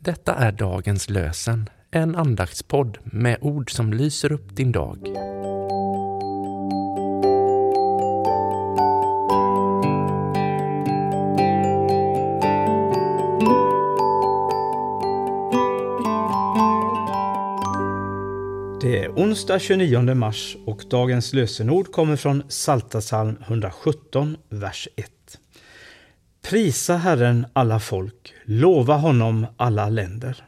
Detta är dagens lösen, en andaktspodd med ord som lyser upp din dag. Det är onsdag 29 mars och dagens lösenord kommer från Saltasalm 117, vers 1. Prisa Herren alla folk, lova honom alla länder.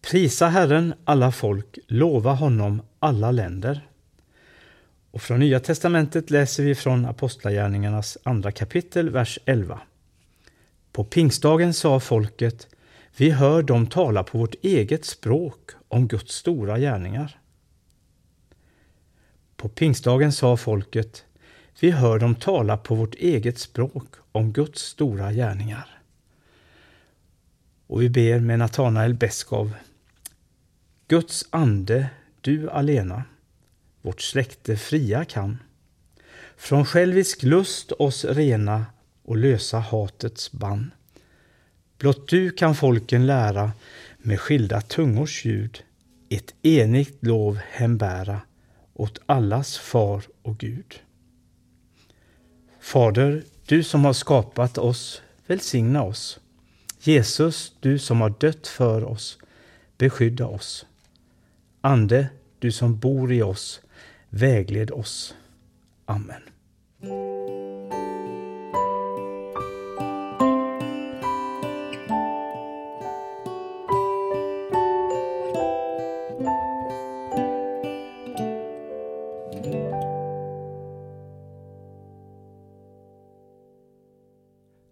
Prisa Herren alla folk, lova honom alla länder. Och från Nya testamentet läser vi från Apostlagärningarnas andra kapitel, vers 11. På pingstdagen sa folket, vi hör dem tala på vårt eget språk om Guds stora gärningar. På pingstdagen sa folket, vi hör dem tala på vårt eget språk om Guds stora gärningar. Och vi ber med Natanael Beskov. Guds ande, du alena, vårt släkte fria kan. Från självisk lust oss rena och lösa hatets bann. Blott du kan folken lära med skilda tungors ljud ett enigt lov hembära åt allas far och Gud. Fader, du som har skapat oss, välsigna oss. Jesus, du som har dött för oss, beskydda oss. Ande, du som bor i oss, vägled oss. Amen.